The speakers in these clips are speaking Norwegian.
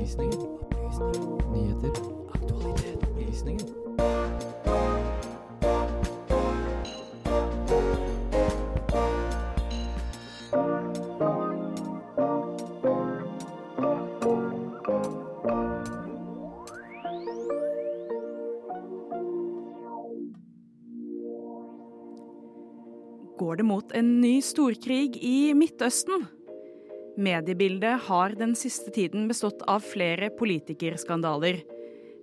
Opplysningen. Opplysninger. Nyheter. Aktualitet. Opplysninger. Går det mot en ny storkrig i Midtøsten? Mediebildet har den siste tiden bestått av flere politikerskandaler.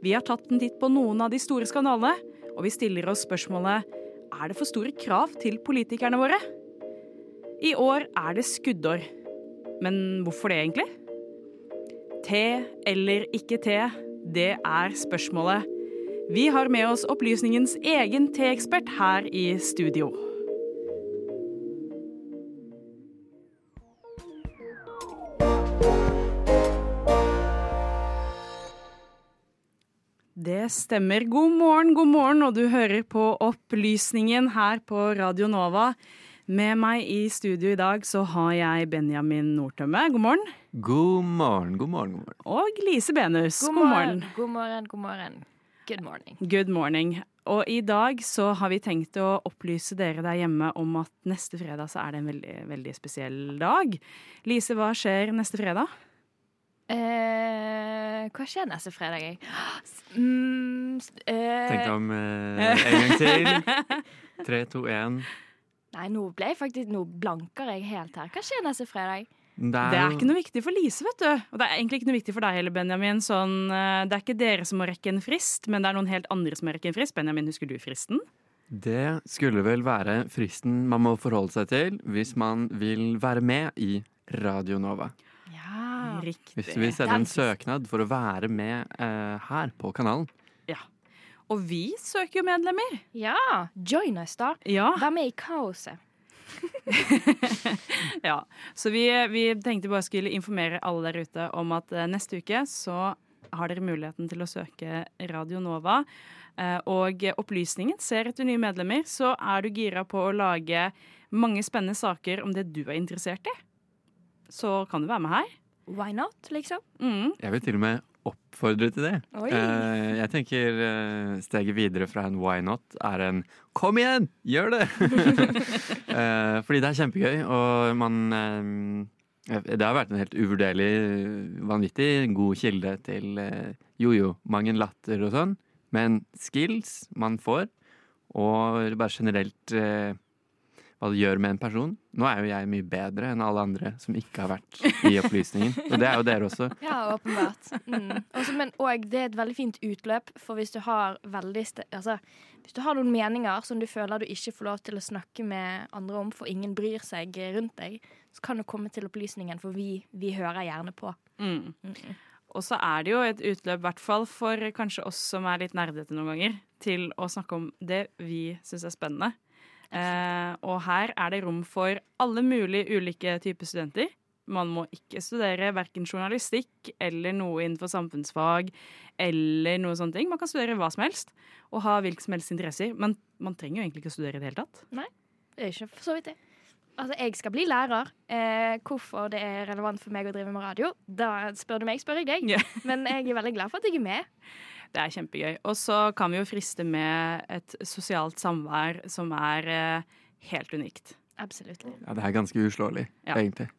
Vi har tatt en titt på noen av de store skandalene, og vi stiller oss spørsmålet er det for store krav til politikerne våre. I år er det skuddår. Men hvorfor det, egentlig? Te eller ikke te, det er spørsmålet. Vi har med oss opplysningens egen teekspert her i studio. Det stemmer. God morgen, god morgen, og du hører på Opplysningen her på Radio Nova. Med meg i studio i dag så har jeg Benjamin Nordtømme. God morgen. God morgen, god morgen, god morgen. Og Lise Benus. God morgen. God morgen, god morgen. Good morning. Good morning. Og i dag så har vi tenkt å opplyse dere der hjemme om at neste fredag så er det en veldig, veldig spesiell dag. Lise, hva skjer neste fredag? Eh, hva skjer neste fredag? jeg? Mm, eh, Tenk deg om eh, en gang til. Tre, to, én. Nei, nå ble jeg faktisk Nå blanker jeg helt her. Hva skjer neste fredag? Det Det er ikke noe viktig for Lise, vet du. Og det er egentlig ikke noe viktig for deg heller, Benjamin. Sånn, eh, det er ikke dere som må rekke en frist, men det er noen helt andre som må rekke en frist. Benjamin, husker du fristen? Det skulle vel være fristen man må forholde seg til hvis man vil være med i Radio Nova. Ja. Riktig. Hvis du vil sende en søknad for å være med eh, her på kanalen. Ja. Og vi søker jo medlemmer. ja. Join us, da. Ja. Vær med i kaoset. ja. Så vi, vi tenkte bare skulle informere alle der ute om at eh, neste uke så har dere muligheten til å søke Radio Nova. Eh, og opplysningen ser etter nye medlemmer, så er du gira på å lage mange spennende saker om det du er interessert i. Så kan du være med her. Why not, liksom? Mm. Jeg vil til og med oppfordre til det. Oi. Eh, jeg tenker eh, steget videre fra en why not er en kom igjen, gjør det! Eh, fordi det er kjempegøy, og man eh, Det har vært en helt uvurderlig, vanvittig god kilde til eh, jojo, mang en latter og sånn. Men skills man får, og bare generelt eh, hva det gjør med en person. Nå er jo jeg mye bedre enn alle andre som ikke har vært i opplysningen. Og det er jo dere også. Ja, åpenbart. Mm. Også, men òg det er et veldig fint utløp, for hvis du har veldig altså, Hvis du har noen meninger som du føler du ikke får lov til å snakke med andre om, for ingen bryr seg rundt deg, så kan du komme til opplysningen, for vi, vi hører gjerne på. Mm. Mm. Og så er det jo et utløp, i hvert fall for kanskje oss som er litt nerdete noen ganger, til å snakke om det vi syns er spennende. Eh, og her er det rom for alle mulige ulike typer studenter. Man må ikke studere verken journalistikk eller noe innenfor samfunnsfag eller noe sånne ting. Man kan studere hva som helst og ha hvilke som helst interesser. Men man trenger jo egentlig ikke å studere i det hele tatt. Nei, Det er ikke for så vidt det. Altså, jeg skal bli lærer. Eh, hvorfor det er relevant for meg å drive med radio, da spør du meg, spør jeg deg. Yeah. Men jeg er veldig glad for at jeg er med. Det er kjempegøy. Og så kan vi jo friste med et sosialt samvær som er eh, helt unikt. Absolutt. Ja, det er ganske uslåelig, Ja. egentlig.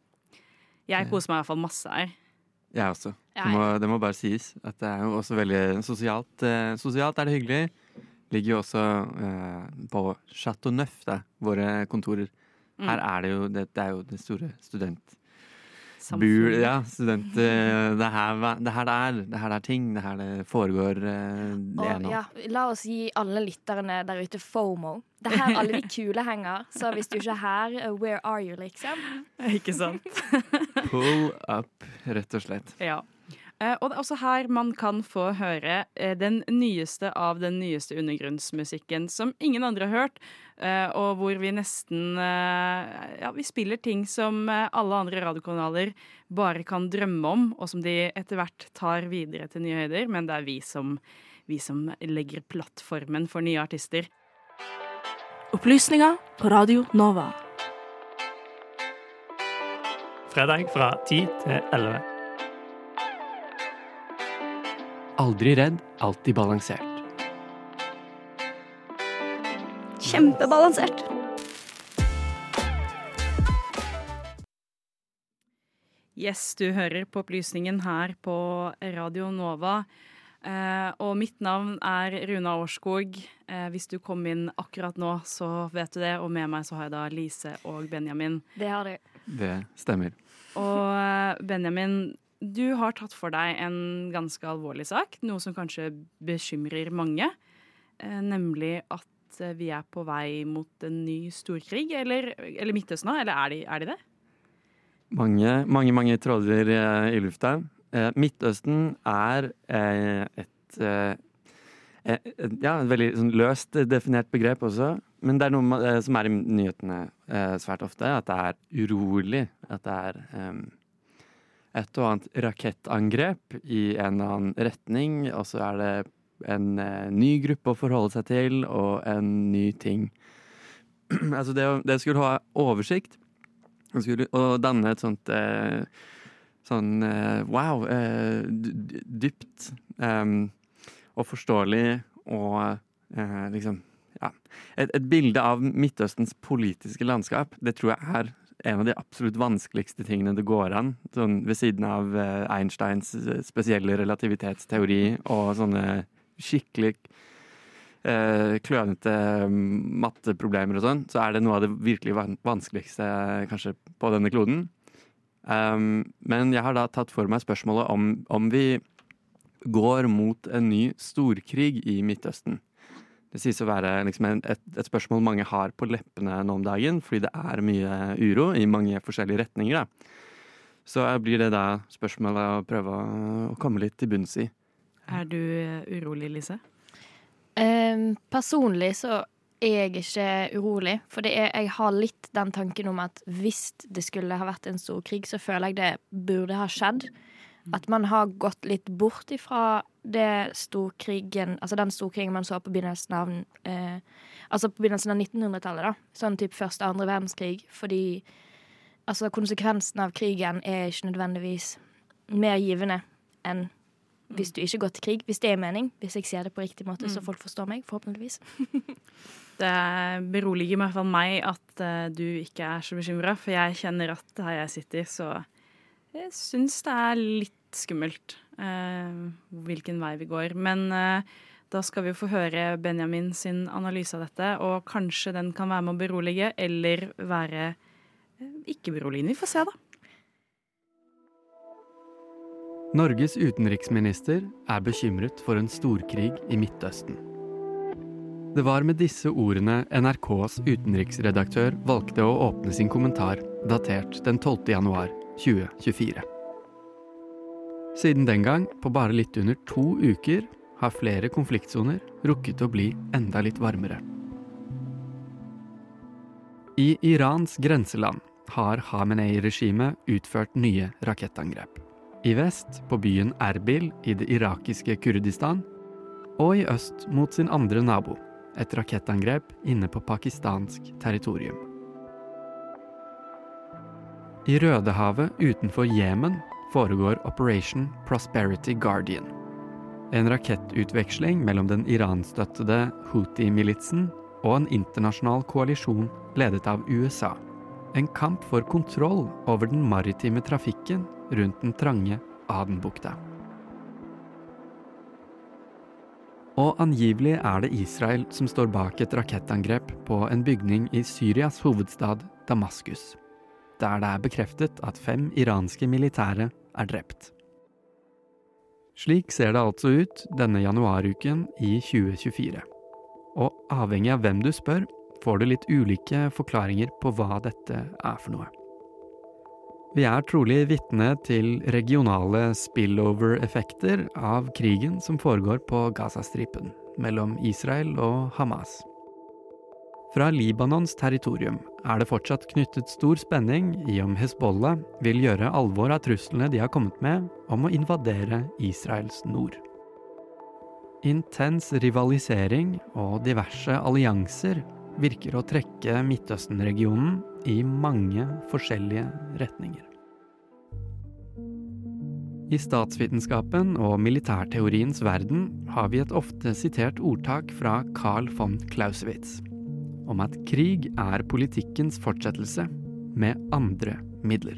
Jeg koser meg i hvert fall masse her. Jeg også. Det må, det må bare sies at det er jo også veldig sosialt. Eh, sosialt er det hyggelig. Ligger jo også eh, på Chateau Neuf, der, våre kontorer. Her Mm. er det jo det, det er jo det store student... Bur, ja, student... eh, det, er her, det er her det er. Det er her det er ting. Det er her det foregår eh, det Og, ja, la oss gi alle lytterne der ute FOMO. Det er her alle de kule henger. Så hvis du ikke er her, uh, where are you, liksom? Ikke sant? Pull up, rett og slett. Ja. Eh, og det er også her man kan få høre eh, den nyeste av den nyeste undergrunnsmusikken som ingen andre har hørt, eh, og hvor vi nesten eh, Ja, vi spiller ting som eh, alle andre radiokanaler bare kan drømme om, og som de etter hvert tar videre til nye høyder, men det er vi som, vi som legger plattformen for nye artister. Opplysninger på Radio Nova. Fredag fra 10 til 11. Aldri redd, alltid balansert. Kjempebalansert. Yes, du hører på opplysningen her på Radio Nova. Eh, og mitt navn er Runa Årskog. Eh, hvis du kom inn akkurat nå, så vet du det. Og med meg så har jeg da Lise og Benjamin. Det har du. Det stemmer. Og eh, Benjamin, du har tatt for deg en ganske alvorlig sak. Noe som kanskje bekymrer mange. Eh, nemlig at vi er på vei mot en ny storkrig. Eller, eller Midtøsten, Eller er de, er de det? Mange, mange, mange tråder eh, i lufta. Eh, Midtøsten er eh, et eh, eh, ja, et veldig sånn løst definert begrep også. Men det er noe eh, som er i nyhetene eh, svært ofte, at det er urolig. At det er um, et og annet rakettangrep i en eller annen retning, og så er det en eh, ny gruppe å forholde seg til, og en ny ting. altså det, det skulle ha oversikt og skulle, og danne et sånt eh, Sånn eh, wow, eh, dy- dy- dypt em, og forståelig og eh, liksom Ja. Et, et bilde av Midtøstens politiske landskap, det tror jeg er en av de absolutt vanskeligste tingene det går an. Sånn ved siden av eh, Einsteins spesielle relativitetsteori og sånne skikkelig eh, klønete mm, matteproblemer og sånn, så er det noe av det virkelig vanskeligste kanskje på denne kloden. Um, men jeg har da tatt for meg spørsmålet om, om vi går mot en ny storkrig i Midtøsten. Det sies å være liksom et, et spørsmål mange har på leppene nå om dagen, fordi det er mye uro i mange forskjellige retninger. Da. Så blir det da spørsmålet å prøve å, å komme litt til bunns i. Er du eh, urolig, Lise? Um, personlig så er jeg ikke urolig, for det er, jeg har litt den tanken om at hvis det skulle ha vært en stor krig, så føler jeg det burde ha skjedd. At man har gått litt bort ifra det storkrigen Altså den storkrigen man så på begynnelsen av eh, Altså på begynnelsen av 1900-tallet, da. Sånn type første og andre verdenskrig. Fordi altså konsekvensen av krigen er ikke nødvendigvis mer givende enn hvis du ikke går til krig. Hvis det er mening. Hvis jeg sier det på riktig måte, så folk forstår meg. Forhåpentligvis. Det beroliger i hvert fall meg at eh, du ikke er så bekymra, for jeg kjenner at her jeg sitter, så jeg syns det er litt skummelt eh, hvilken vei vi går. Men eh, da skal vi få høre Benjamin sin analyse av dette, og kanskje den kan være med å berolige, eller være eh, ikke beroligende. Vi får se, da. Norges utenriksminister er bekymret for en storkrig i Midtøsten. Det var med disse ordene NRKs utenriksredaktør valgte å åpne sin kommentar, datert den 12. januar 2024. Siden den gang, på bare litt under to uker, har flere konfliktsoner rukket å bli enda litt varmere. I Irans grenseland har Hamenei-regimet utført nye rakettangrep. I vest på byen Erbil i det irakiske Kurdistan, og i øst mot sin andre nabo, et rakettangrep inne på pakistansk territorium. I Rødehavet utenfor Jemen foregår Operation Prosperity Guardian. En rakettutveksling mellom den iranstøttede Houthi-militsen og en internasjonal koalisjon ledet av USA. En kamp for kontroll over den maritime trafikken rundt den trange Adenbukta. Og angivelig er det Israel som står bak et rakettangrep på en bygning i Syrias hovedstad Damaskus, der det er bekreftet at fem iranske militære er drept. Slik ser det altså ut denne januaruken i 2024. Og avhengig av hvem du spør, får du litt ulike forklaringer på hva dette er for noe. Vi er trolig vitne til regionale spillover-effekter av krigen som foregår på Gazastripen, mellom Israel og Hamas. Fra Libanons territorium er det fortsatt knyttet stor spenning i om Hezbollah vil gjøre alvor av truslene de har kommet med om å invadere Israels nord. Intens rivalisering og diverse allianser virker å trekke Midtøsten-regionen i mange forskjellige retninger. I statsvitenskapen og militærteoriens verden har vi et ofte sitert ordtak fra Carl von Clausewitz om at krig er politikkens fortsettelse med andre midler.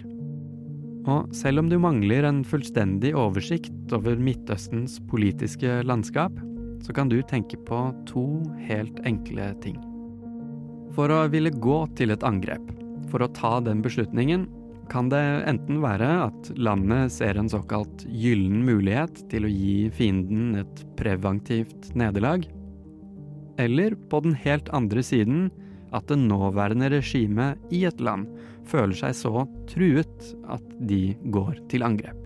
Og selv om du mangler en fullstendig oversikt over Midtøstens politiske landskap, så kan du tenke på to helt enkle ting. For å ville gå til et angrep, for å ta den beslutningen, kan det enten være at landet ser en såkalt gyllen mulighet til å gi fienden et preventivt nederlag, eller på den helt andre siden at det nåværende regimet i et land føler seg så truet at de går til angrep.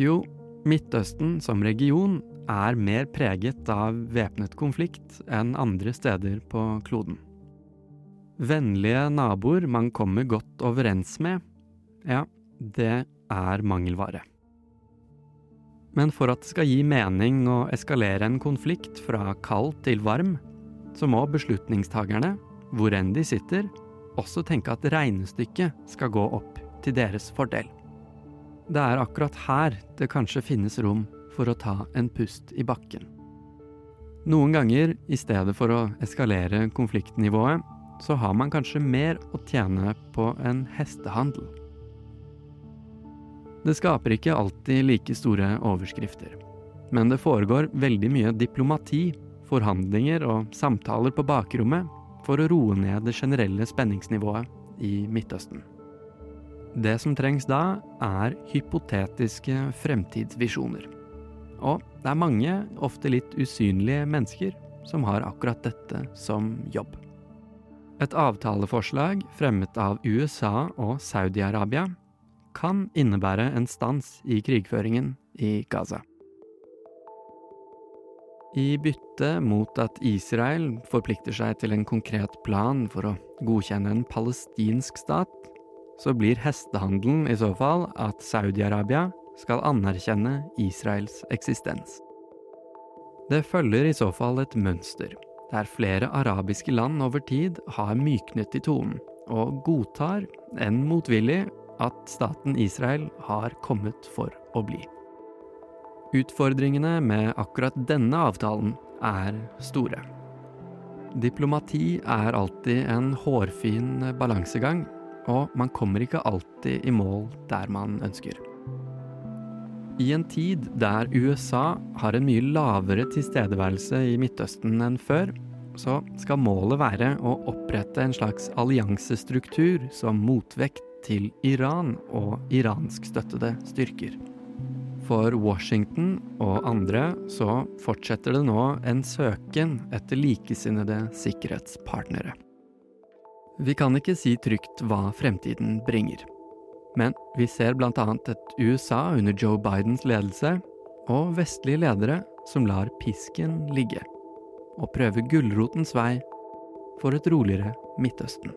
Jo, Midtøsten som region er mer preget av væpnet konflikt enn andre steder på kloden. Vennlige naboer man kommer godt overens med, ja, det er mangelvare. Men for at det skal gi mening å eskalere en konflikt fra kald til varm, så må beslutningstagerne, hvor enn de sitter, også tenke at regnestykket skal gå opp til deres fordel. Det er akkurat her det kanskje finnes rom for å ta en pust i bakken. Noen ganger, i stedet for å eskalere konfliktnivået, så har man kanskje mer å tjene på en hestehandel. Det skaper ikke alltid like store overskrifter, men det foregår veldig mye diplomati forhandlinger og samtaler på bakrommet for å roe ned det generelle spenningsnivået i Midtøsten. Det som trengs da, er hypotetiske fremtidsvisjoner. Og det er mange, ofte litt usynlige mennesker, som har akkurat dette som jobb. Et avtaleforslag fremmet av USA og Saudi-Arabia kan innebære en stans i krigføringen i Gaza. I bytte mot at Israel forplikter seg til en konkret plan for å godkjenne en palestinsk stat, så blir hestehandelen i så fall at Saudi-Arabia skal anerkjenne Israels eksistens. Det følger i så fall et mønster, der flere arabiske land over tid har myknet i tonen og godtar, enn motvillig, at staten Israel har kommet for å bli. Utfordringene med akkurat denne avtalen er store. Diplomati er alltid en hårfin balansegang, og man kommer ikke alltid i mål der man ønsker. I en tid der USA har en mye lavere tilstedeværelse i Midtøsten enn før, så skal målet være å opprette en slags alliansestruktur som motvekt til Iran og iranskstøttede styrker. For Washington og andre så fortsetter det nå en søken etter likesinnede sikkerhetspartnere. Vi kan ikke si trygt hva fremtiden bringer. Men vi ser bl.a. et USA under Joe Bidens ledelse og vestlige ledere som lar pisken ligge, og prøver gulrotens vei for et roligere Midtøsten.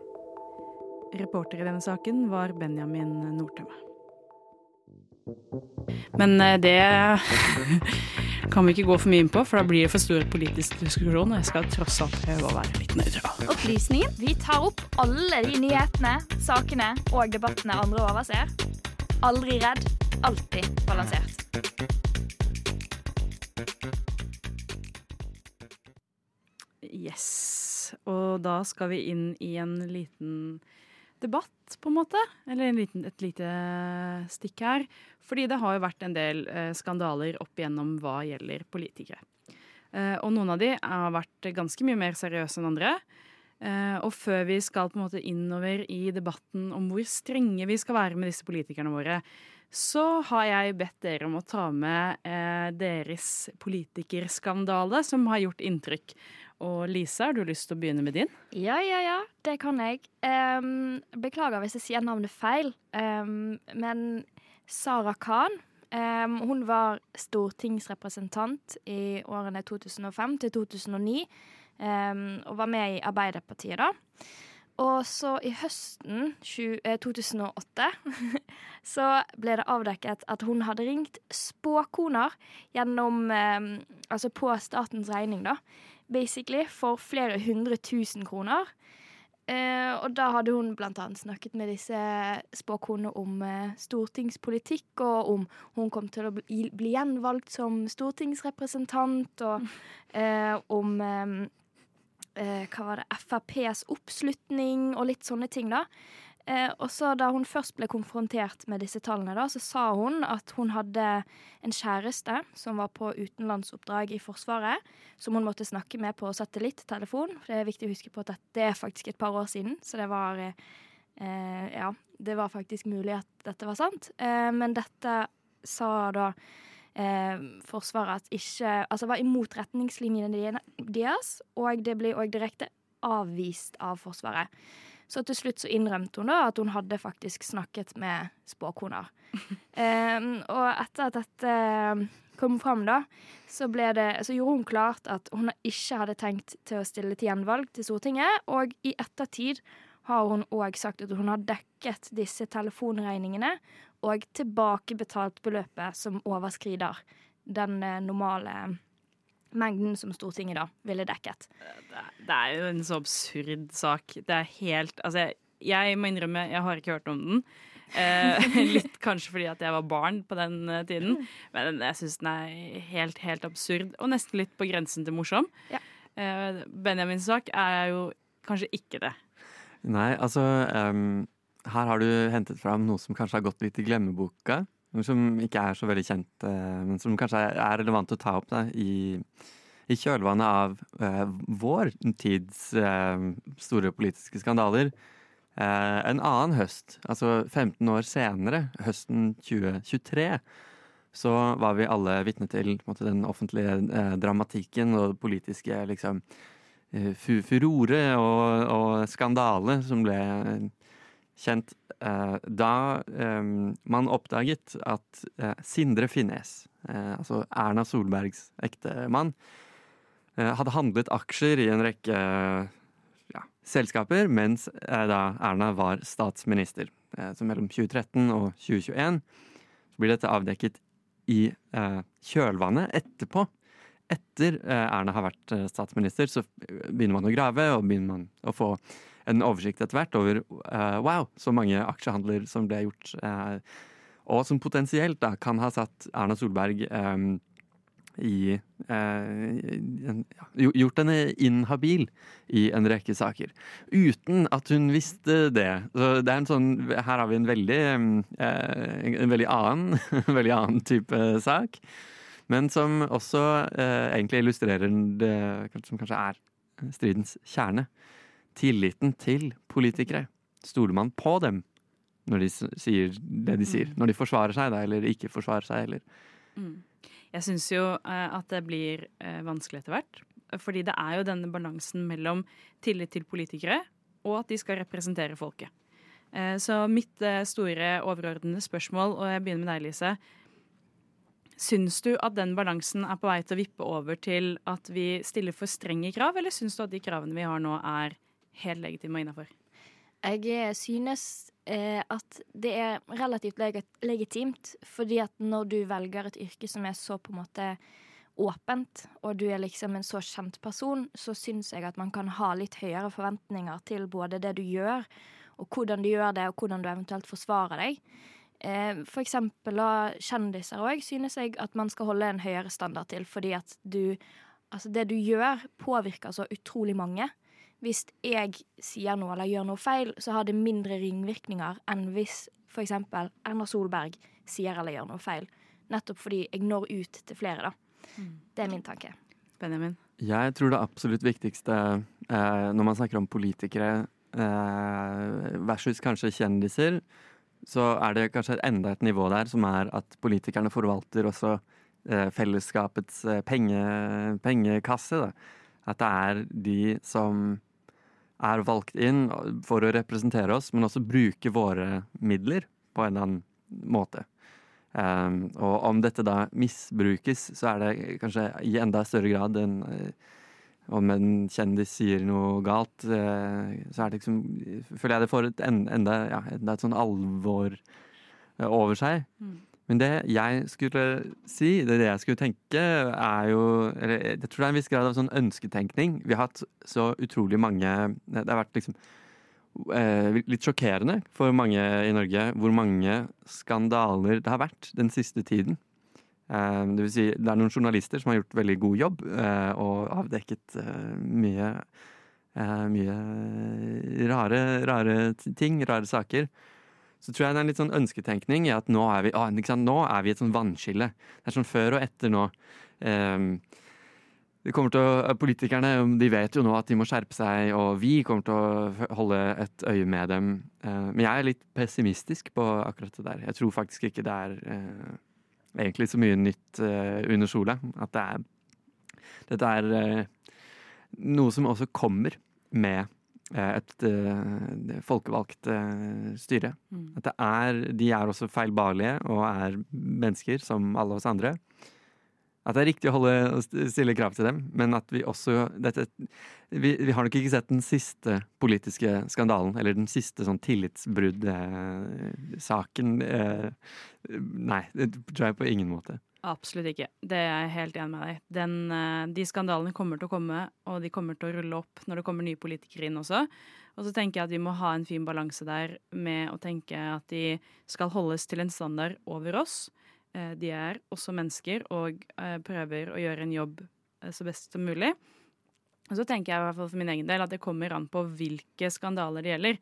Reporter i denne saken var Benjamin Nordtømme. Men eh, det kan vi ikke gå for mye inn på, for da blir det for stor politisk diskusjon. Og jeg skal tross alt prøve å være litt nøytral. Opplysningen. Vi tar opp alle de nyhetene, sakene og debattene andre overser. Aldri redd, alltid balansert. Yes. Og da skal vi inn i en liten debatt, på en måte. Eller liten, et lite stikk her. Fordi det har jo vært en del eh, skandaler opp igjennom hva gjelder politikere. Eh, og noen av de har vært ganske mye mer seriøse enn andre. Eh, og før vi skal på en måte innover i debatten om hvor strenge vi skal være med disse politikerne våre, så har jeg bedt dere om å ta med eh, deres politikerskandale, som har gjort inntrykk. Og Lisa, har du lyst til å begynne med din? Ja, ja, ja. Det kan jeg. Um, beklager hvis jeg sier navnet feil. Um, men Sara Khan um, hun var stortingsrepresentant i årene 2005 til 2009. og var med i Arbeiderpartiet da. Og så i høsten 20, eh, 2008 så ble det avdekket at hun hadde ringt spåkoner gjennom eh, Altså på statens regning, da basically, for flere hundre tusen kroner. Eh, og da hadde hun blant annet snakket med disse spåkonene om stortingspolitikk, og om hun kom til å bli, gjenvalgt som stortingsrepresentant, og eh, om eh, Hva var det? FrPs oppslutning og litt sånne ting, da. Eh, og så Da hun først ble konfrontert med disse tallene, da, så sa hun at hun hadde en kjæreste som var på utenlandsoppdrag i Forsvaret, som hun måtte snakke med på satellittelefon. For det er viktig å huske på at det er faktisk et par år siden, så det var eh, Ja, det var faktisk mulig at dette var sant. Eh, men dette sa da eh, Forsvaret ikke Altså var imot retningslinjene deres, og det ble òg direkte avvist av Forsvaret. Så til slutt så innrømte hun da at hun hadde faktisk snakket med spåkoner. um, og etter at dette kom fram, da, så, det, så, gjorde hun klart at hun ikke hadde tenkt til å stille til gjenvalg til Stortinget. Og i ettertid har hun òg sagt at hun har dekket disse telefonregningene og tilbakebetalt beløpet som overskrider den eh, normale mengden som Stortinget da ville dekket. Det er jo en så absurd sak. Det er helt Altså, jeg, jeg må innrømme, jeg har ikke hørt om den. Eh, litt kanskje fordi at jeg var barn på den uh, tiden. Men jeg syns den er helt, helt absurd, og nesten litt på grensen til morsom. Ja. Eh, Benjamins sak er jo kanskje ikke det. Nei, altså um, Her har du hentet fram noe som kanskje har gått litt i glemmeboka. Noe som ikke er så veldig kjent, uh, men som kanskje er relevant å ta opp da, i, i kjølvannet av uh, vår tids uh, store politiske skandaler. Uh, en annen høst, altså 15 år senere, høsten 2023, så var vi alle vitne til måte, den offentlige dramatikken og det politiske liksom, furore og, og skandale som ble kjent eh, da eh, man oppdaget at eh, Sindre Finnes, altså Erna Solbergs ektemann, hadde handlet aksjer i en rekke ja, selskaper mens da Erna var statsminister. Så mellom 2013 og 2021 så blir dette avdekket i kjølvannet etterpå. Etter Erna har vært statsminister, så begynner man å grave og begynner man å få en oversikt etter hvert over uh, wow, så mange aksjehandler som ble gjort. Uh, og som potensielt da kan ha satt Erna Solberg um, i uh, Gjort henne inhabil i en rekke saker. Uten at hun visste det. Så det er en sånn Her har vi en veldig, en veldig annen, veldig annen type sak. Men som også egentlig illustrerer det som kanskje er stridens kjerne tilliten til politikere. Stoler man på dem når de sier det de sier? Mm. Når de forsvarer seg, da, eller ikke forsvarer seg, eller mm. Jeg syns jo eh, at det blir eh, vanskelig etter hvert. Fordi det er jo denne balansen mellom tillit til politikere og at de skal representere folket. Eh, så mitt store overordnede spørsmål, og jeg begynner med deg, Lise. Syns du at den balansen er på vei til å vippe over til at vi stiller for strenge krav, eller syns du at de kravene vi har nå, er helt legitime og innafor? Jeg synes eh, at det er relativt legitimt, fordi at når du velger et yrke som er så på en måte åpent, og du er liksom en så kjent person, så syns jeg at man kan ha litt høyere forventninger til både det du gjør, og hvordan du gjør det, og hvordan du eventuelt forsvarer deg. Eh, for eksempel kjendiser òg synes jeg at man skal holde en høyere standard til, fordi at du Altså, det du gjør, påvirker så utrolig mange hvis jeg sier noe eller gjør noe feil, så har det mindre ringvirkninger enn hvis f.eks. Erna Solberg sier eller gjør noe feil. Nettopp fordi jeg når ut til flere, da. Mm. Det er min tanke. Benjamin? Jeg tror det absolutt viktigste eh, når man snakker om politikere eh, versus kanskje kjendiser, så er det kanskje enda et nivå der som er at politikerne forvalter også eh, fellesskapets eh, penge, pengekasse. Da. At det er de som er valgt inn for å representere oss, men også bruke våre midler på en eller annen måte. Um, og om dette da misbrukes, så er det kanskje i enda større grad enn uh, om en kjendis sier noe galt, uh, så er det liksom Føler jeg det får et enda, ja, enda et sånn alvor uh, over seg. Mm. Men det jeg skulle si, det, det jeg skulle tenke, er jo eller Jeg tror det er en viss grad av sånn ønsketenkning. Vi har hatt så utrolig mange Det har vært liksom eh, litt sjokkerende for mange i Norge hvor mange skandaler det har vært den siste tiden. Eh, det vil si, det er noen journalister som har gjort veldig god jobb eh, og avdekket eh, mye, mye rare, rare ting, rare saker. Så tror jeg det er en litt sånn ønsketenkning i at nå er vi, ah, nå er vi et sånn vannskille. Det er sånn før og etter nå. Å, Politikerne de vet jo nå at de må skjerpe seg, og vi kommer til å holde et øye med dem. Men jeg er litt pessimistisk på akkurat det der. Jeg tror faktisk ikke det er egentlig så mye nytt eh, under sola. At det er Dette er eh, noe som også kommer med eh, et folkevalgt styre. Mm. At det er De er også feilbarlige og er mennesker som alle oss andre. At det er riktig å holde, stille krav til dem, men at vi også dette, vi, vi, har nok ikke sett den siste politiske skandalen, eller den siste sånn tillitsbruddsaken. Eh, nei, det tror jeg på ingen måte. Absolutt ikke. Det er jeg helt enig med deg Den, eh, De skandalene kommer til å komme, og de kommer til å rulle opp når det kommer nye politikere inn også. Og så tenker jeg at vi må ha en fin balanse der med å tenke at de skal holdes til en standard over oss Eh, de er også mennesker og eh, prøver å gjøre en jobb eh, så best som mulig. Og så tenker jeg i hvert fall for min egen del at det kommer an på hvilke skandaler det gjelder.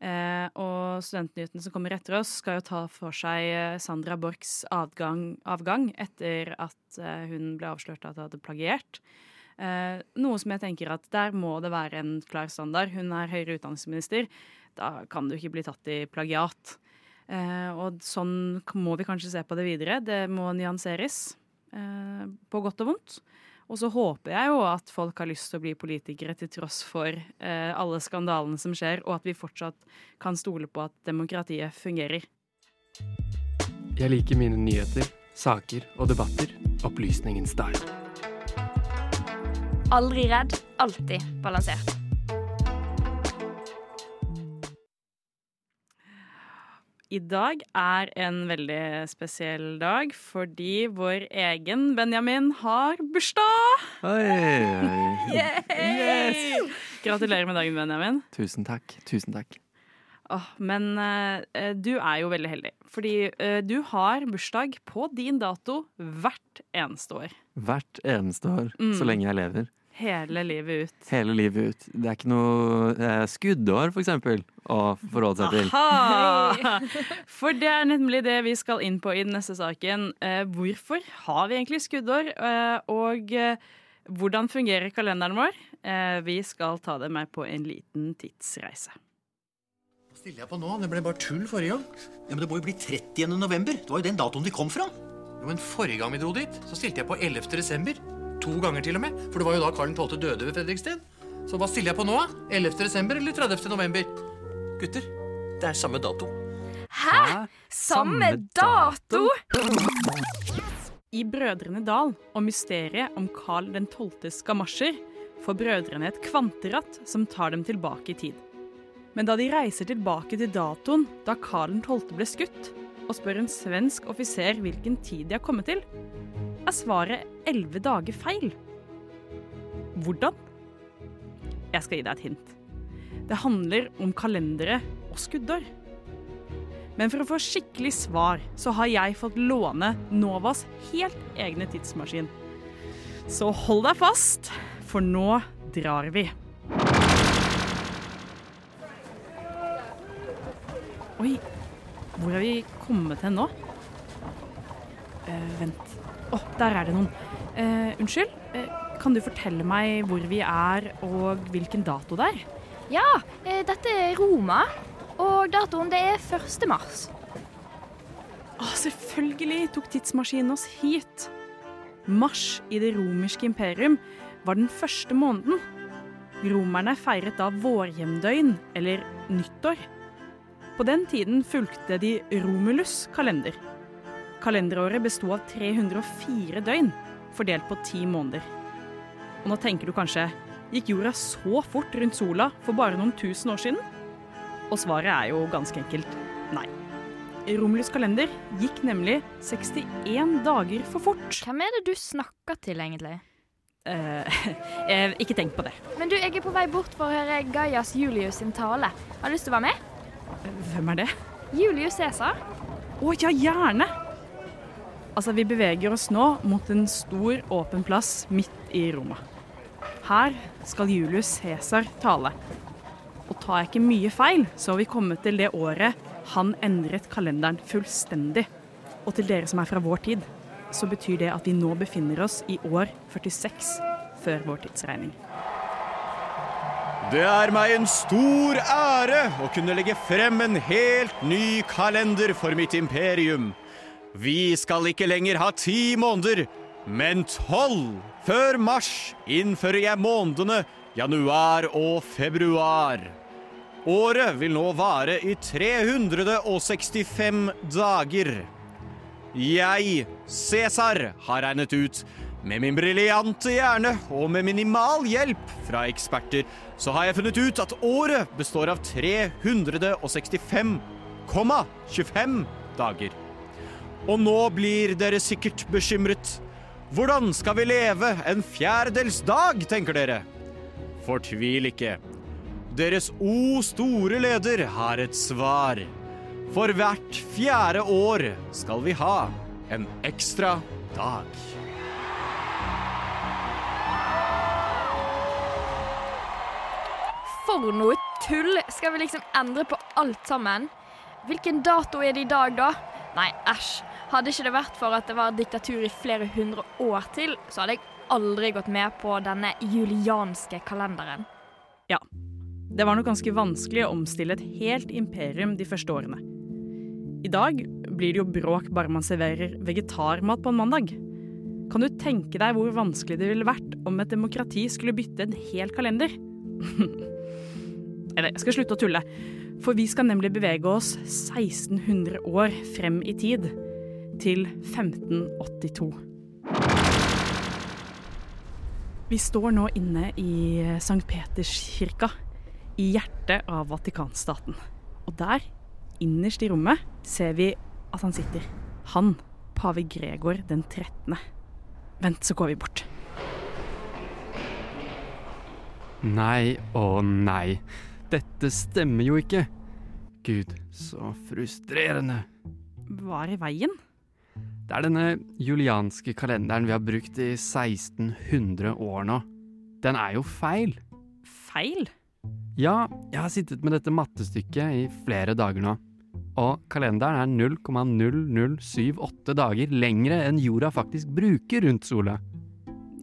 Eh, og Studentnyhetene som kommer etter oss, skal jo ta for seg Sandra Borchs avgang, avgang etter at eh, hun ble avslørt at hun hadde plagiert. Eh, noe som jeg tenker at der må det være en klar standard. Hun er høyere utdanningsminister. Da kan du ikke bli tatt i plagiat. Eh, og sånn må vi kanskje se på det videre. Det må nyanseres, eh, på godt og vondt. Og så håper jeg jo at folk har lyst til å bli politikere til tross for eh, alle skandalene som skjer, og at vi fortsatt kan stole på at demokratiet fungerer. Jeg liker mine nyheter, saker og debatter opplysningens dag. Aldri redd, alltid balansert. I dag er en veldig spesiell dag fordi vår egen Benjamin har bursdag! Oi! Yes! Gratulerer med dagen, Benjamin. Tusen takk. Tusen takk. Oh, men uh, du er jo veldig heldig, fordi uh, du har bursdag på din dato hvert eneste år. Hvert eneste år, mm. så lenge jeg lever. Hele livet ut. Hele livet ut. Det er ikke noe eh, skuddår, for eksempel, å forholde seg til. Aha! For det er nemlig det vi skal inn på i den neste saken. Eh, hvorfor har vi egentlig skuddår, eh, og eh, hvordan fungerer kalenderen vår? Eh, vi skal ta det med på en liten tidsreise. Hva stiller jeg på nå? Det ble bare tull forrige gang. Ja, Men det må jo bli 30. november. Det var jo den datoen de kom fra. Jo, men Forrige gang vi dro dit, så stilte jeg på 11. desember. To ganger til og med. For det var jo da Karl 12. døde ved Fredriksten. Så hva stiller jeg på nå? 11. desember eller 30. november? Gutter, det er samme dato. Hæ? Samme dato? I Brødrene Dal og mysteriet om Karl 12.s gamasjer får brødrene et kvanteratt som tar dem tilbake i tid. Men da de reiser tilbake til datoen da Karl 12. ble skutt, og spør en svensk offiser hvilken tid de har kommet til, er svaret elleve dager feil. Hvordan? Jeg skal gi deg et hint. Det handler om kalendere og skuddår. Men for å få skikkelig svar, så har jeg fått låne Novas helt egne tidsmaskin. Så hold deg fast, for nå drar vi. Oi, hvor er vi kommet hen nå? Uh, vent. Å, oh, der er det noen. Uh, unnskyld, uh, kan du fortelle meg hvor vi er og hvilken dato det er? Ja, uh, dette er Roma, og datoen det er 1. mars. Å, oh, selvfølgelig tok tidsmaskinen oss hit. Mars i det romerske imperium var den første måneden. Romerne feiret da vårhjemdøgn, eller nyttår. På den tiden fulgte de Romulus kalender. Kalenderåret besto av 304 døgn, fordelt på ti måneder. Og nå tenker du kanskje gikk jorda så fort rundt sola for bare noen tusen år siden? Og svaret er jo ganske enkelt nei. Romulus kalender gikk nemlig 61 dager for fort. Hvem er det du snakker til, egentlig? Eh, eh, ikke tenk på det. Men du, jeg er på vei bort for å høre Gaias Julius sin tale. Har du lyst til å være med? Hvem er det? Julius Cæsar. Å ja, gjerne! Altså, vi beveger oss nå mot en stor, åpen plass midt i Roma. Her skal Julius Cæsar tale. Og tar jeg ikke mye feil, så har vi kommet til det året han endret kalenderen fullstendig. Og til dere som er fra vår tid, så betyr det at vi nå befinner oss i år 46 før vår tidsregning. Det er meg en stor ære å kunne legge frem en helt ny kalender for mitt imperium. Vi skal ikke lenger ha ti måneder, men tolv. Før mars innfører jeg månedene januar og februar. Året vil nå vare i 365 dager. Jeg, Cæsar, har regnet ut med min briljante hjerne og med minimal hjelp fra eksperter, så har jeg funnet ut at året består av 365,25 dager. Og nå blir dere sikkert bekymret. Hvordan skal vi leve en fjerdedels dag, tenker dere? Fortvil ikke. Deres o store leder har et svar. For hvert fjerde år skal vi ha en ekstra dag. For noe tull! Skal vi liksom endre på alt sammen? Hvilken dato er det i dag, da? Nei, æsj. Hadde ikke det vært for at det var diktatur i flere hundre år til, så hadde jeg aldri gått med på denne julianske kalenderen. Ja, det var nok ganske vanskelig å omstille et helt imperium de første årene. I dag blir det jo bråk bare man serverer vegetarmat på en mandag. Kan du tenke deg hvor vanskelig det ville vært om et demokrati skulle bytte en hel kalender? Eller, jeg skal slutte å tulle. For vi skal nemlig bevege oss 1600 år frem i tid. Til 1582. Vi står nå inne i St. Peterskirka, i hjertet av Vatikanstaten. Og der, innerst i rommet, ser vi at han sitter. Han, pave Gregor den 13. Vent, så går vi bort. Nei og nei. Dette stemmer jo ikke. Gud, så frustrerende. Hva er i veien? Det er denne julianske kalenderen vi har brukt i 1600 år nå. Den er jo feil. Feil? Ja, jeg har sittet med dette mattestykket i flere dager nå. Og kalenderen er 0,0078 dager lengre enn jorda faktisk bruker rundt sola.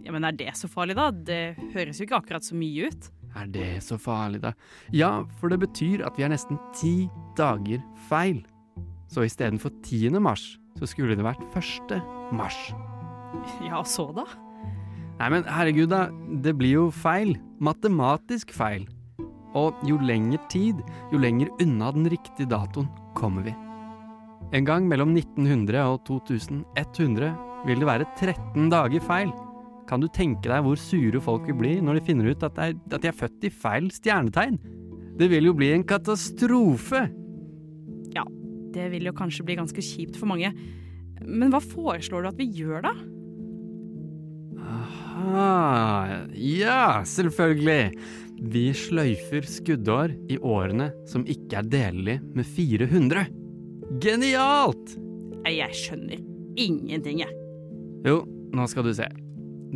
Ja, Men er det så farlig, da? Det høres jo ikke akkurat så mye ut. Er det så farlig, da? Ja, for det betyr at vi er nesten ti dager feil. Så istedenfor 10. mars, så skulle det vært 1. mars. Ja, så da? Nei, men herregud, da. Det blir jo feil. Matematisk feil. Og jo lenger tid, jo lenger unna den riktige datoen kommer vi. En gang mellom 1900 og 2100 vil det være 13 dager feil. Kan du tenke deg hvor sure folk vil bli når de finner ut at, er, at de er født i feil stjernetegn? Det vil jo bli en katastrofe! Det vil jo kanskje bli ganske kjipt for mange. Men hva foreslår du at vi gjør, da? Aha, ja, selvfølgelig. Vi sløyfer skuddår i årene som ikke er delelig med 400. Genialt! Jeg skjønner ingenting, jeg. Jo, nå skal du se.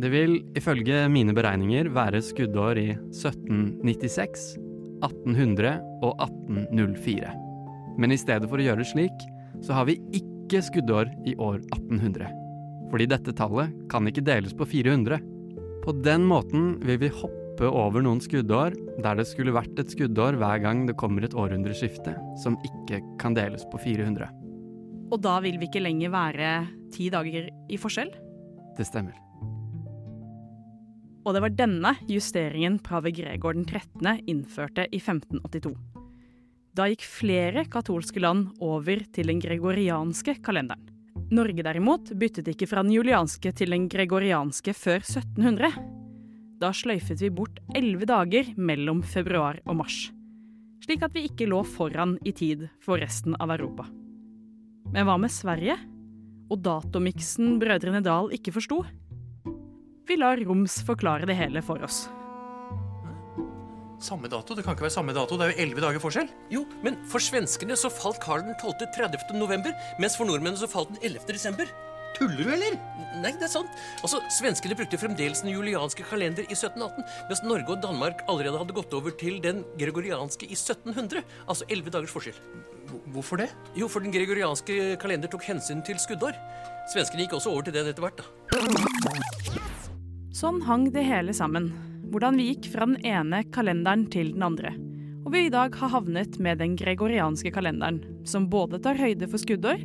Det vil ifølge mine beregninger være skuddår i 1796, 1800 og 1804. Men i stedet for å gjøre det slik, så har vi ikke skuddår i år 1800. Fordi dette tallet kan ikke deles på 400. På den måten vil vi hoppe over noen skuddår der det skulle vært et skuddår hver gang det kommer et århundreskifte som ikke kan deles på 400. Og da vil vi ikke lenger være ti dager i forskjell? Det stemmer. Og det var denne justeringen Prave Gregor den 13. innførte i 1582. Da gikk flere katolske land over til den gregorianske kalenderen. Norge derimot byttet ikke fra den julianske til den gregorianske før 1700. Da sløyfet vi bort elleve dager mellom februar og mars. Slik at vi ikke lå foran i tid for resten av Europa. Men hva med Sverige? Og datomiksen brødrene Dal ikke forsto? Vi lar Roms forklare det hele for oss. Samme dato? Det kan ikke være samme dato. Det er jo elleve dager forskjell. Jo, men for svenskene så falt Karl den 12. 30. november, mens for nordmennene så falt den 11. desember. Tuller du, eller? Nei, det er sant. Altså, Svenskene brukte fremdeles den julianske kalender i 1718, mens Norge og Danmark allerede hadde gått over til den gregorianske i 1700. Altså elleve dagers forskjell. Hvorfor det? Jo, for den gregorianske kalender tok hensyn til skuddår. Svenskene gikk også over til den etter hvert, da. Sånn hang det hele sammen. Hvordan vi gikk fra den ene kalenderen til den andre. Og vi i dag har havnet med den gregorianske kalenderen, som både tar høyde for skuddår,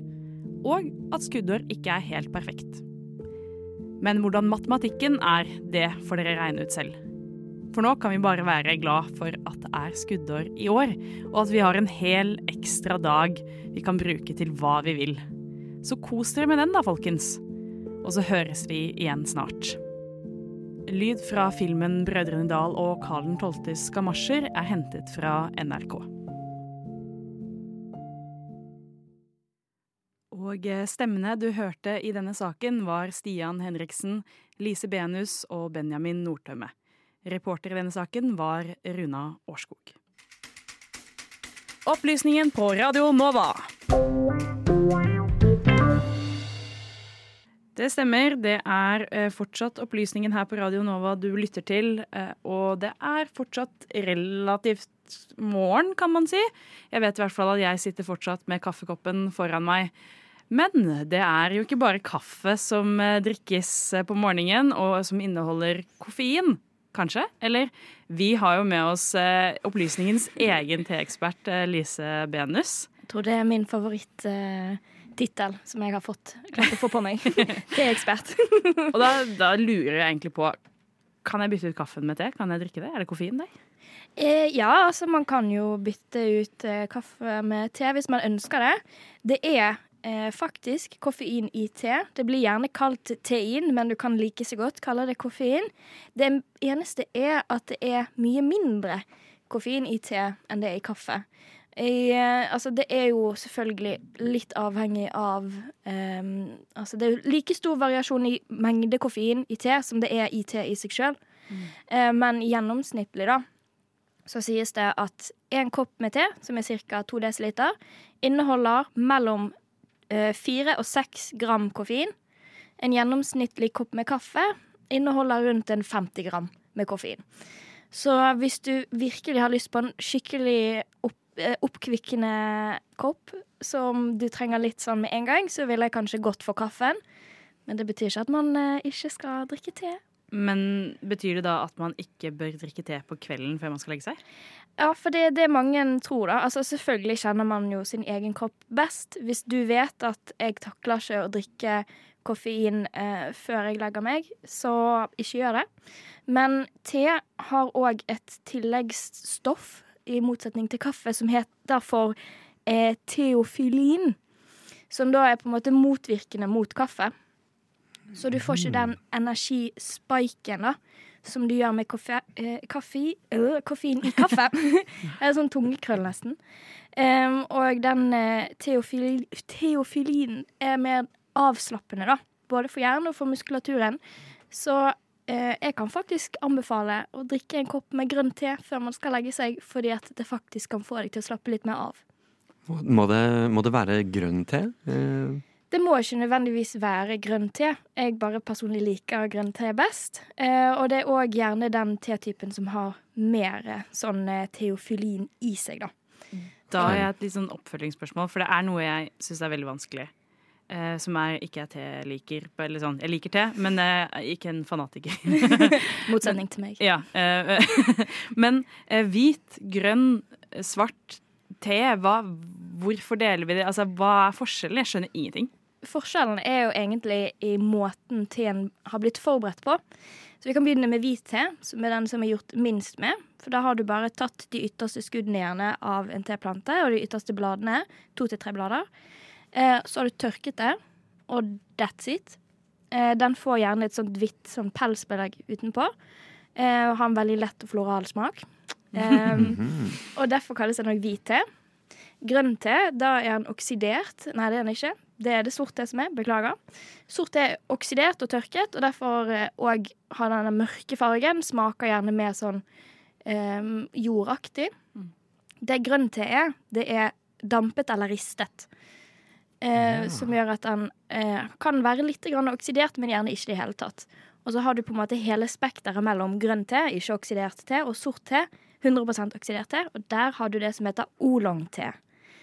og at skuddår ikke er helt perfekt. Men hvordan matematikken er, det får dere regne ut selv. For nå kan vi bare være glad for at det er skuddår i år, og at vi har en hel ekstra dag vi kan bruke til hva vi vil. Så kos dere med den da, folkens. Og så høres vi igjen snart. Lyd fra filmen 'Brødrene Dal og Karl 12.s gamasjer' er hentet fra NRK. Og eh, stemmene du hørte i denne saken, var Stian Henriksen, Lise Benus og Benjamin Nordtømme. Reporter i denne saken var Runa Årskog. Opplysningen på Radio Nova. Det stemmer. Det er eh, fortsatt opplysningen her på Radio Nova du lytter til. eh, Og det er fortsatt relativt morgen, kan man si. Jeg vet i hvert fall at jeg sitter fortsatt med kaffekoppen foran meg. Men det er jo ikke bare kaffe som eh, drikkes eh, på morgenen, og som inneholder koffein. Kanskje? Eller vi har jo med oss eh, opplysningens egen teekspert eh, Lise Benus. Jeg tror det er min favoritt-tittel som jeg har fått klart å få på meg. Det er ekspert. Og da, da lurer jeg egentlig på Kan jeg bytte ut kaffen med te? Kan jeg drikke det? Er det koffein der? Eh, ja, altså man kan jo bytte ut eh, kaffe med te hvis man ønsker det. Det er eh, faktisk koffein i te. Det blir gjerne kalt tein, men du kan like så godt kalle det koffein. Det eneste er at det er mye mindre koffein i te enn det er i kaffe. I, eh, altså det er jo selvfølgelig litt avhengig av um, Altså det er jo like stor variasjon i mengde koffein i te som det er i te i seg sjøl. Eh, men gjennomsnittlig, da, så sies det at en kopp med te, som er ca. 2 dl, inneholder mellom eh, 4 og 6 gram koffein. En gjennomsnittlig kopp med kaffe inneholder rundt en 50 gram med koffein. Så hvis du virkelig har lyst på en skikkelig opp, oppkvikkende kopp som du trenger litt sånn med en gang, så ville jeg kanskje gått for kaffen. Men det betyr ikke at man eh, ikke skal drikke te. Men betyr det da at man ikke bør drikke te på kvelden før man skal legge seg? Ja, for det er det mange tror, da. Altså, selvfølgelig kjenner man jo sin egen kropp best. Hvis du vet at jeg takler ikke å drikke koffein eh, før jeg legger meg, så ikke gjør det. Men te har òg et tilleggsstoff, i motsetning til kaffe, som heter for eh, teofilin. Som da er på en måte motvirkende mot kaffe. Så du får ikke den energispiken da, som du gjør med koffe, eh, kaffe, øh, koffein i kaffe. det er sånn tungekrøll, nesten. Um, og den eh, teofil, teofilinen er mer avslappende, da. Både for hjernen og for muskulaturen. Så jeg kan faktisk anbefale å drikke en kopp med grønn te før man skal legge seg, fordi at det faktisk kan få deg til å slappe litt mer av. Må det, må det være grønn te? Eh, Det må ikke nødvendigvis være grønn te. Jeg bare personlig liker grønn te best. Eh, og det er òg gjerne den tetypen som har mer eh, sånn eh, teofilin i seg, da. Da har jeg et litt sånn oppfølgingsspørsmål, for det er noe jeg syns er veldig vanskelig. Eh, som er ikke jeg te-liker. Eller sånn, jeg liker te, men er ikke en fanatiker. Motsetning til meg. ja, eh, men eh, hvit, grønn, svart te, hva, hvorfor deler vi det? Altså, hva er forskjellen? Jeg skjønner ingenting. Forskjellen er jo egentlig i måten teen har blitt forberedt på. Så vi kan begynne med hvit te, som er den som er gjort minst med. For da har du bare tatt de ytterste skuddene gjerne av en teplante, og de ytterste bladene. To til tre blader. Eh, så har du tørket det, og that's it. Eh, den får gjerne et sånt hvitt sånn pelsbelegg utenpå. Eh, og har en veldig lett og floral smak. Eh, og derfor kalles den òg hvit te. Grønn te, da er den oksidert. Nei, det er den ikke. Det er det sort te som er. Beklager. Sort te er oksidert og tørket, og derfor òg har denne mørke fargen. Smaker gjerne mer sånn eh, jordaktig. Det grønn te er, det er dampet eller ristet. Eh, Som gjør at den eh, kan være litt grann oksidert, men gjerne ikke i det hele tatt. Og så har du på en måte hele spekteret mellom grønn te, ikke oksidert te, og sort te, 100% oksidert te. Og der har du det som heter oolong-te.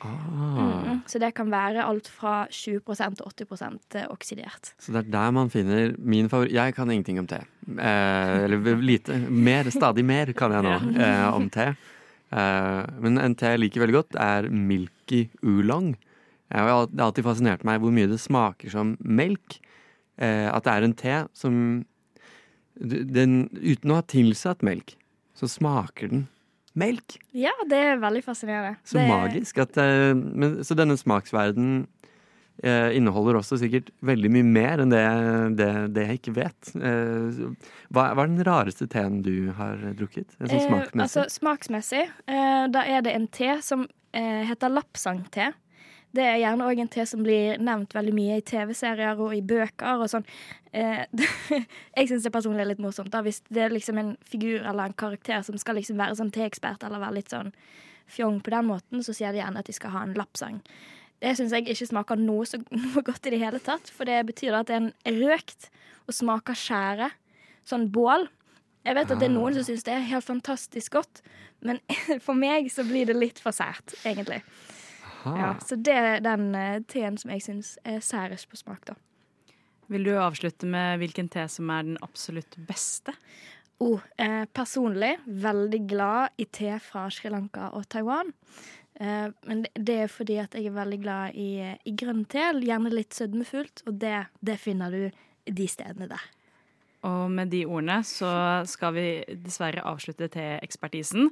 Ah. Mm, så det kan være alt fra 20% til 80% oksidert. Så det er der man finner min favoritt Jeg kan ingenting om te. Eh, eller lite. Mer, stadig mer kan jeg nå eh, om te. Eh, men en te jeg liker veldig godt, er milky oolong. Har Det har alltid fascinert meg hvor mye det smaker som melk. Eh, at det er en te som den, Uten å ha tilsatt melk, så smaker den melk. Ja, det er veldig fascinerende. Så det, magisk. At, eh, men, så denne smaksverden eh, inneholder også sikkert veldig mye mer enn det, det, det jeg ikke vet. Eh, hva, hva er den rareste teen du har drukket? En sånn Eh, smaksmessig? altså smaksmessig, eh, da er det en te som eh, heter lapsang-te. Det er gjerne òg en te som blir nevnt veldig mye i TV-serier og i bøker og sånn. Eh, jeg syns det personlig er litt morsomt da, hvis det er liksom en figur eller en karakter som skal liksom være sånn teekspert eller være litt sånn fjong på den måten, så sier de gjerne at de skal ha en lappsang. Det syns jeg ikke smaker noe, så, noe godt i det hele tatt, for det betyr at det er en røkt og smaker skjære. Sånn bål. Jeg vet at det er noen som syns det er helt fantastisk godt, men for meg så blir det litt for sært, egentlig. Ja, så det er den eh, teen som jeg syns er særest på smak, da. Vil du avslutte med hvilken te som er den absolutt beste? Oh, eh, personlig veldig glad i te fra Sri Lanka og Taiwan. Eh, men det, det er fordi at jeg er veldig glad i, i grønn te, gjerne litt sødmefullt, og det, det finner du de stedene der. Og med de ordene så skal vi dessverre avslutte til ekspertisen.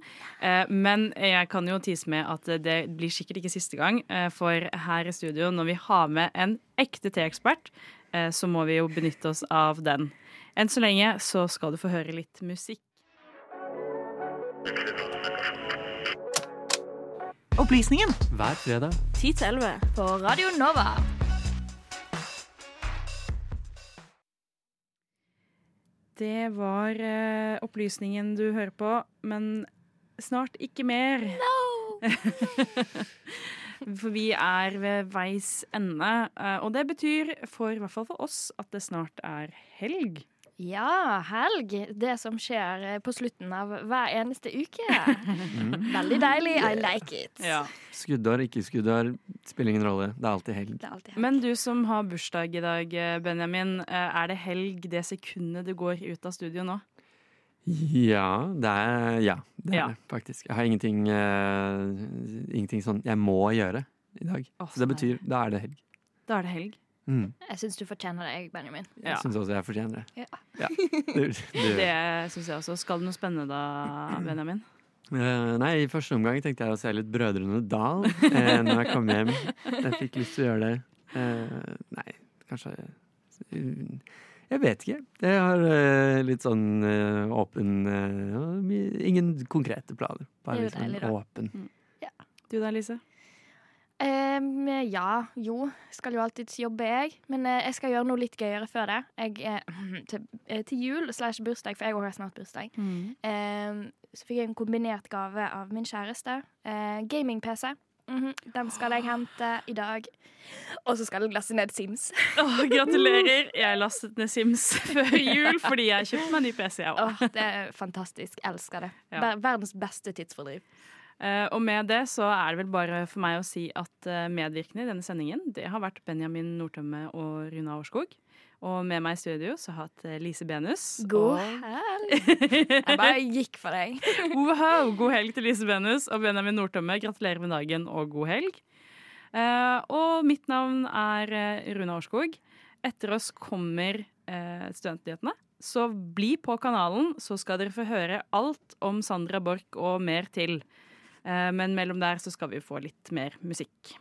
Men jeg kan jo tise med at det blir sikkert ikke siste gang. eh, For her i studio, når vi har med en ekte teekspert, eh, så må vi jo benytte oss av den. Enn så lenge så skal du få høre litt musikk. Opplysningen Hver fredag 10 til 11 På Radio Nova. Det var eh, opplysningen du hører på, men snart ikke mer. for vi er ved veis ende, eh, og det betyr for i hvert fall for oss at det snart er helg. Ja, helg. Det som skjer eh, på slutten av hver eneste uke. Veldig deilig. I like it. Skuddår, ikke skuddår, spiller ingen rolle. Det er alltid helg. Det er alltid helg. Men du som har bursdag i dag, eh, Benjamin. eh, Er det helg det sekundet du går ut av studio nå? Ja, det er, ja, det er Ja. det faktisk. Jeg har ingenting, uh, ingenting sånn jeg må gjøre i dag. Å, Så det betyr da er det helg. Da er det helg. Mm. Jeg syns du fortjener det, Benjamin. Ja. Jeg syns også jeg fortjener det. Ja. Ja, det, syns jeg også. Skal det noe spennende da, Benjamin? Uh, nei, i første omgang tenkte jeg å se litt Brødrene Dal uh, når jeg kom hjem. Jeg fikk lyst til å gjøre det. Uh, nei, kanskje Jeg vet ikke. Jeg har litt sånn åpen Ingen konkrete planer. Bare liksom litt sånn deilig, da. åpen. Du da, Lise? Em, ja, jo. Skal jo alltids jobbe, jeg. Men uh, jeg skal gjøre noe litt gøyere før det. Jeg, uh, til, uh, til jul slash bursdag, for jeg har snart bursdag, em, så fikk jeg en kombinert gave av min kjæreste. Eh, Gaming-PC. Mhm, Den skal jeg hente i dag. Og så skal jeg laste ned Sims. Oh, gratulerer! Jeg lastet ned Sims før jul fordi jeg kjøpte meg ny PC. Oh, det er fantastisk. Elsker det. Ja. Verdens beste tidsfordriv. Eh, og med det så er det vel bare for meg å si at eh, medvirkende i denne sendingen, det har vært Benjamin Nordtømme og Runa Årskog. Og med meg i studio så har jeg hatt eh, Lise Benus. God og- helg! Jeg bare gikk for deg. Wow, god helg til Lise Benus og Benjamin Nordtømme. Gratulerer med dagen og god helg. Og mitt navn er Runa Årskog. Etter oss kommer Studentnyhetene. Så bli på kanalen, så skal dere få høre alt om Sandra Borch og mer til. Eh, men mellom der så skal vi få litt mer musikk.